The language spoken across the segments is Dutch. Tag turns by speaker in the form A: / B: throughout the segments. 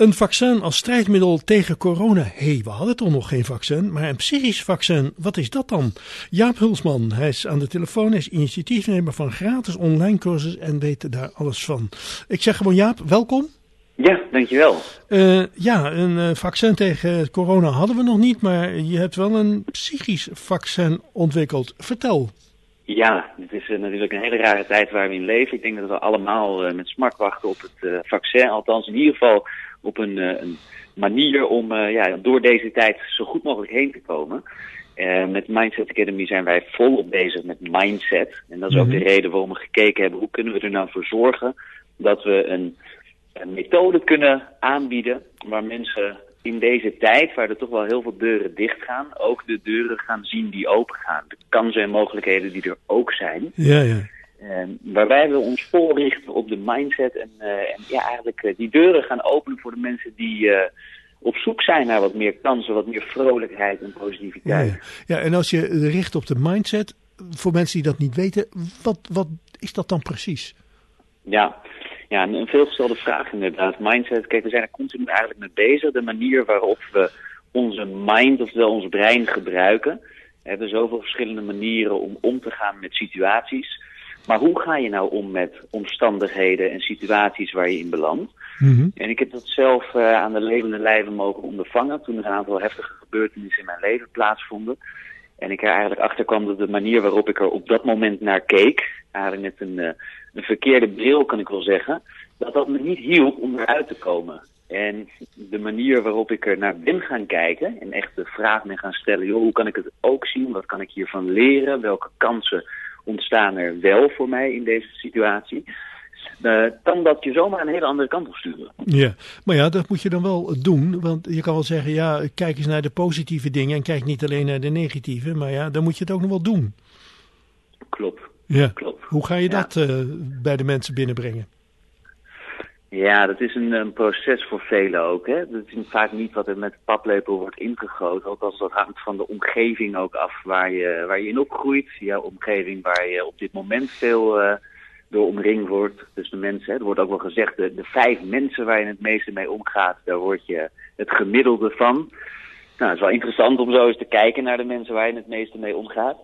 A: Een vaccin als strijdmiddel tegen corona. Hé, hey, we hadden toch nog geen vaccin, maar een psychisch vaccin, wat is dat dan? Jaap Hulsman, hij is aan de telefoon, is initiatiefnemer van gratis online cursus en weet daar alles van. Ik zeg gewoon Jaap, welkom.
B: Ja, dankjewel.
A: Uh, ja, een uh, vaccin tegen corona hadden we nog niet, maar je hebt wel een psychisch vaccin ontwikkeld. Vertel.
B: Ja, het is uh, natuurlijk een hele rare tijd waar we in leven. Ik denk dat we allemaal met smak wachten op het vaccin. Althans, in ieder geval op een, een manier om ja, door deze tijd zo goed mogelijk heen te komen. met Mindset Academy zijn wij volop bezig met mindset. En dat is ook mm -hmm. de reden waarom we gekeken hebben hoe kunnen we er nou voor zorgen dat we een een methode kunnen aanbieden waar mensen in deze tijd, waar er toch wel heel veel deuren dicht gaan, ook de deuren gaan zien die open gaan. De kansen en mogelijkheden die er ook zijn.
A: Ja, ja.
B: Waarbij we ons voorrichten op de mindset en, uh, en ja, eigenlijk uh, die deuren gaan openen voor de mensen die uh, op zoek zijn naar wat meer kansen, wat meer vrolijkheid en positiviteit.
A: Ja, ja, en als je richt op de mindset, voor mensen die dat niet weten, wat, wat is dat dan precies?
B: Ja, ja, een veelgestelde vraag inderdaad. Mindset, kijk, we zijn er continu eigenlijk mee bezig. De manier waarop we onze mind, oftewel ons brein, gebruiken. We hebben zoveel verschillende manieren om om te gaan met situaties. Maar hoe ga je nou om met omstandigheden en situaties waar je in belandt? Mm -hmm. En ik heb dat zelf uh, aan de levende lijve mogen ondervangen toen er een aantal heftige gebeurtenissen in mijn leven plaatsvonden. En ik er eigenlijk achter kwam dat de manier waarop ik er op dat moment naar keek, eigenlijk met een, uh, een verkeerde bril kan ik wel zeggen, dat dat me niet hielp om eruit te komen. En de manier waarop ik er naar ben gaan kijken en echt de vraag ben gaan stellen, joh, hoe kan ik het ook zien? Wat kan ik hiervan leren? Welke kansen ontstaan er wel voor mij in deze situatie? Uh, kan dat je zomaar een hele andere kant op sturen.
A: Ja, maar ja, dat moet je dan wel doen. Want je kan wel zeggen, ja, kijk eens naar de positieve dingen en kijk niet alleen naar de negatieve. Maar ja, dan moet je het ook nog wel doen.
B: Klopt.
A: Ja.
B: Klopt.
A: Hoe ga je ja. dat uh, bij de mensen binnenbrengen?
B: Ja, dat is een, een, proces voor velen ook. Hè? Dat is vaak niet wat er met paplepel wordt ingegoten. Althans, dat hangt van de omgeving ook af waar je, waar je in opgroeit. Jouw omgeving waar je op dit moment veel uh, door omringd wordt. Dus de mensen, hè? er wordt ook wel gezegd, de, de vijf mensen waar je het meeste mee omgaat, daar word je het gemiddelde van. Nou, het is wel interessant om zo eens te kijken naar de mensen waar je het meeste mee omgaat.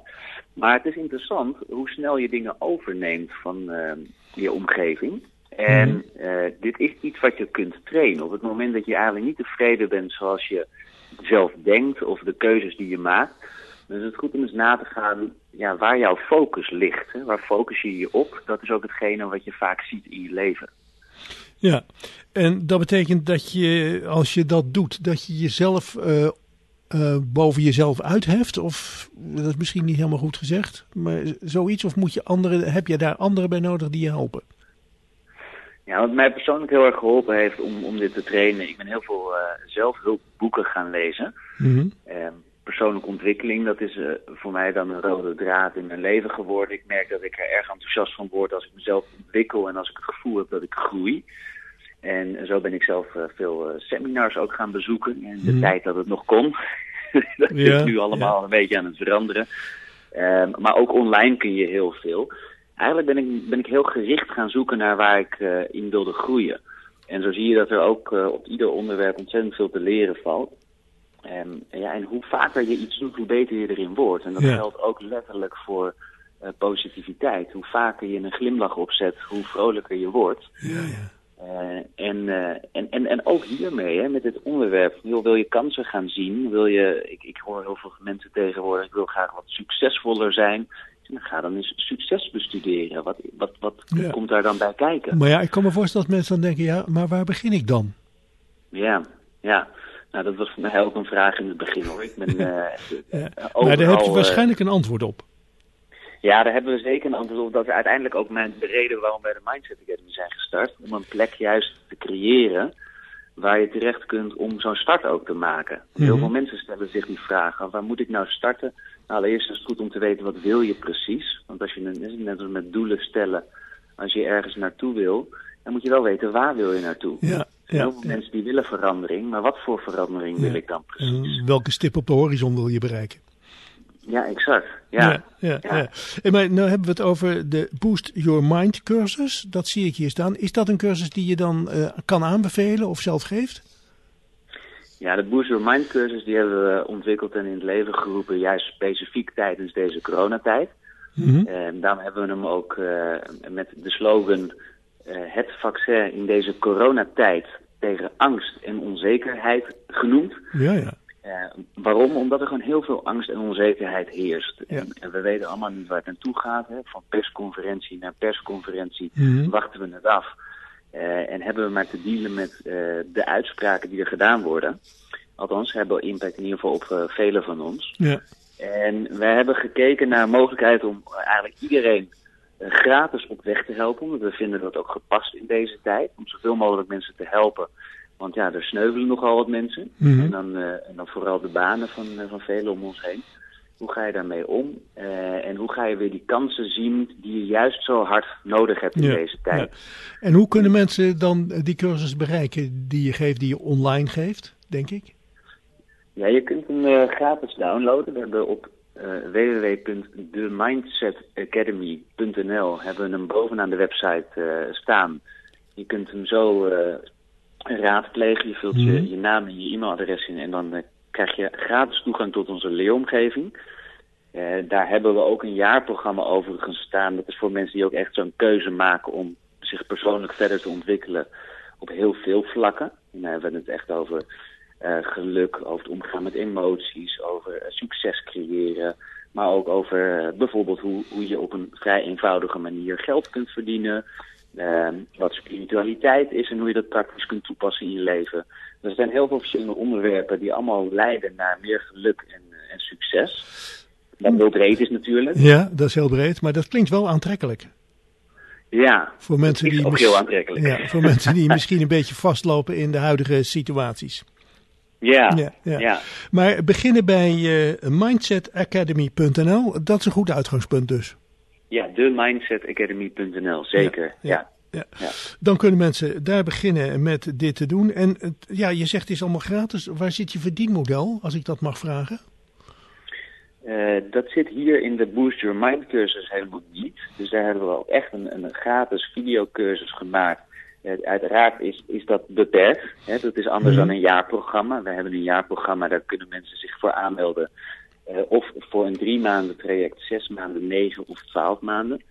B: Maar het is interessant hoe snel je dingen overneemt van uh, je omgeving. En uh, dit is iets wat je kunt trainen. Op het moment dat je eigenlijk niet tevreden bent zoals je zelf denkt of de keuzes die je maakt, dan is het goed om eens na te gaan ja, waar jouw focus ligt. Hè? Waar focus je je op? Dat is ook hetgene wat je vaak ziet in je leven.
A: Ja, en dat betekent dat je, als je dat doet, dat je jezelf uh, uh, boven jezelf uitheft? Of dat is misschien niet helemaal goed gezegd, maar zoiets? Of moet je anderen, heb je daar anderen bij nodig die je helpen?
B: Ja, wat mij persoonlijk heel erg geholpen heeft om, om dit te trainen. Ik ben heel veel uh, zelfhulpboeken gaan lezen. Mm -hmm. uh, persoonlijke ontwikkeling, dat is uh, voor mij dan een rode draad in mijn leven geworden. Ik merk dat ik er erg enthousiast van word als ik mezelf ontwikkel en als ik het gevoel heb dat ik groei. En zo ben ik zelf veel seminars ook gaan bezoeken in de mm. tijd dat het nog kon. dat ja, is nu allemaal ja. een beetje aan het veranderen. Maar ook online kun je heel veel. Eigenlijk ben ik, ben ik heel gericht gaan zoeken naar waar ik uh, in wilde groeien. En zo zie je dat er ook uh, op ieder onderwerp ontzettend veel te leren valt. En, ja, en hoe vaker je iets doet, hoe beter je erin wordt. En dat ja. geldt ook letterlijk voor uh, positiviteit. Hoe vaker je een glimlach opzet, hoe vrolijker je wordt.
A: Ja, ja.
B: En, en, en, en ook hiermee, hè, met dit onderwerp. Wil, wil je kansen gaan zien? Wil je, ik, ik hoor heel veel mensen tegenwoordig, ik wil graag wat succesvoller zijn. Dan ga dan eens succes bestuderen. Wat, wat, wat ja. komt daar dan bij kijken?
A: Maar ja, ik kan me voorstellen dat mensen dan denken, ja, maar waar begin ik dan?
B: Ja, ja. Nou, dat was voor mij ook een vraag in het begin hoor. Ik ben, uh,
A: ja. Maar daar heb je waarschijnlijk een antwoord op.
B: Ja, daar hebben we zeker een antwoord op. Dat is uiteindelijk ook mijn, de reden waarom wij de Mindset Academy zijn gestart. Om een plek juist te creëren waar je terecht kunt om zo'n start ook te maken. Mm -hmm. Heel veel mensen stellen zich die vraag, waar moet ik nou starten? Nou, allereerst is het goed om te weten, wat wil je precies? Want als je, net als met doelen stellen, als je ergens naartoe wil, dan moet je wel weten, waar wil je naartoe?
A: Ja. Ja,
B: Heel veel ja. mensen die willen verandering, maar wat voor verandering wil ik dan precies?
A: En welke stip op de horizon wil je bereiken?
B: Ja, exact. Ja.
A: Ja, ja, ja. En maar nou hebben we het over de Boost Your Mind cursus. Dat zie ik hier staan. Is dat een cursus die je dan eh, kan aanbevelen of zelf geeft?
B: Ja, de Boost Your Mind cursus die hebben we ontwikkeld en in het leven geroepen, juist specifiek tijdens deze coronatijd.
A: Mhm.
B: En daarom hebben we hem ook eh, met de slogan eh, het vaccin in deze coronatijd tegen angst en onzekerheid genoemd.
A: Ja, ja.
B: Eh, waarom? Omdat er gewoon heel veel angst en onzekerheid heerst.
A: Ja.
B: En, en we weten allemaal niet waar het naartoe gaat. Hè? Van persconferentie naar persconferentie
A: Mhm.
B: wachten we het af. Eh, en hebben we maar te dealen met eh, de uitspraken die er gedaan worden. Althans, hebben impact in ieder geval op velen van ons.
A: ja.
B: En wij hebben gekeken naar mogelijkheid om eigenlijk iedereen gratis op weg te helpen. Omdat we vinden dat ook gepast in deze tijd. Om zoveel mogelijk mensen te helpen. Want ja, er sneuvelen nogal wat mensen.
A: Mhm.
B: En, dan, eh, en dan vooral de banen van, eh, van velen om ons heen. Hoe ga je daarmee om? Eh, en hoe ga je weer die kansen zien die je juist zo hard nodig hebt in
A: Ja,
B: deze tijd?
A: En hoe kunnen mensen dan die cursus bereiken die je geeft, die je online geeft, denk ik?
B: Ja, je kunt hem gratis downloaden. We hebben op eh www.themindsetacademy.nl hebben we hem bovenaan de website staan. Je kunt hem zo raadplegen. Je vult
A: Mhm.
B: je, je naam en je e-mailadres in en dan eh, krijg je gratis toegang tot onze leeromgeving. Eh, daar hebben we ook een jaarprogramma overigens staan. Dat is voor mensen die ook echt zo'n keuze maken om zich persoonlijk verder te ontwikkelen op heel veel vlakken. En dan hebben we het echt over eh, geluk, over het omgaan met emoties, over succes creëren. Maar ook over bijvoorbeeld hoe, hoe je op een vrij eenvoudige manier geld kunt verdienen. Eh, wat spiritualiteit is en hoe je dat praktisch kunt toepassen in je leven. Er zijn heel veel verschillende onderwerpen die allemaal leiden naar meer geluk en, eh, en succes. Dat heel breed is natuurlijk.
A: Ja, dat is heel breed, maar dat klinkt wel aantrekkelijk.
B: Ja,
A: Voor mensen die,
B: ook heel aantrekkelijk.
A: ja, voor mensen die misschien een beetje vastlopen in de huidige situaties.
B: Ja,
A: Ja, ja.
B: ja.
A: Maar beginnen bij eh, mindsetacademy.nl, dat is een goed uitgangspunt dus.
B: Ja, themindsetacademy.nl, zeker. Ja,
A: ja.
B: ja.
A: Dan kunnen mensen daar beginnen met dit te doen. En ja, je zegt het is allemaal gratis. Waar zit je verdienmodel, als ik dat mag vragen?
B: Eh, dat zit hier in de Boost Your Mind cursus helemaal niet. Dus daar hebben we ook echt een, een gratis videocursus gemaakt. Eh, uiteraard is, is dat beperkt. Hè? Dat is anders
A: Mhm.
B: dan een jaarprogramma. We hebben een jaarprogramma, daar kunnen mensen zich voor aanmelden. Eh, of voor een drie maanden traject, zes maanden, negen of twaalf maanden.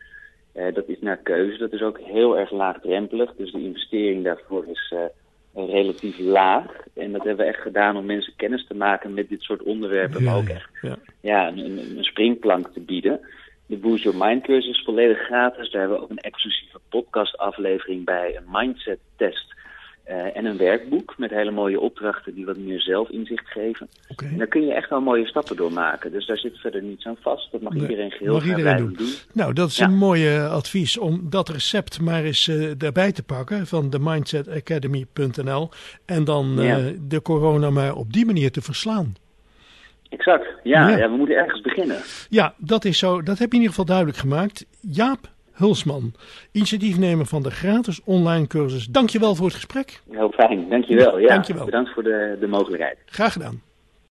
B: Eh, dat is naar keuze. Dat is ook heel erg laagdrempelig. Dus de investering daarvoor is eh, relatief laag. En dat hebben we echt gedaan om mensen kennis te maken met dit soort onderwerpen. maar ook echt
A: ja.
B: ja, een, een, een springplank te bieden. De Boost Your Mind cursus is volledig gratis. Daar hebben we ook een exclusieve podcastaflevering bij, een mindset test eh, en een werkboek met hele mooie opdrachten die wat meer zelfinzicht geven. En daar kun je echt wel mooie stappen door maken. Dus daar zit verder niets aan vast. Dat mag
A: Nee,
B: iedereen geheel
A: mag iedereen doen.
B: doen.
A: Nou, dat is
B: Ja.
A: een mooie advies om dat recept maar eens eh, daarbij te pakken van de mindsetacademy.nl en dan eh,
B: Ja.
A: de corona maar op die manier te verslaan.
B: Exact. Ja,
A: Ja.
B: ja. we moeten ergens beginnen.
A: Ja, dat is zo. Dat heb je in ieder geval duidelijk gemaakt. Jaap Hulsman, initiatiefnemer van de gratis online cursus. Dankjewel voor het gesprek.
B: Heel fijn. Dankjewel. Ja,
A: Dankjewel.
B: Bedankt voor de, de mogelijkheid.
A: Graag gedaan.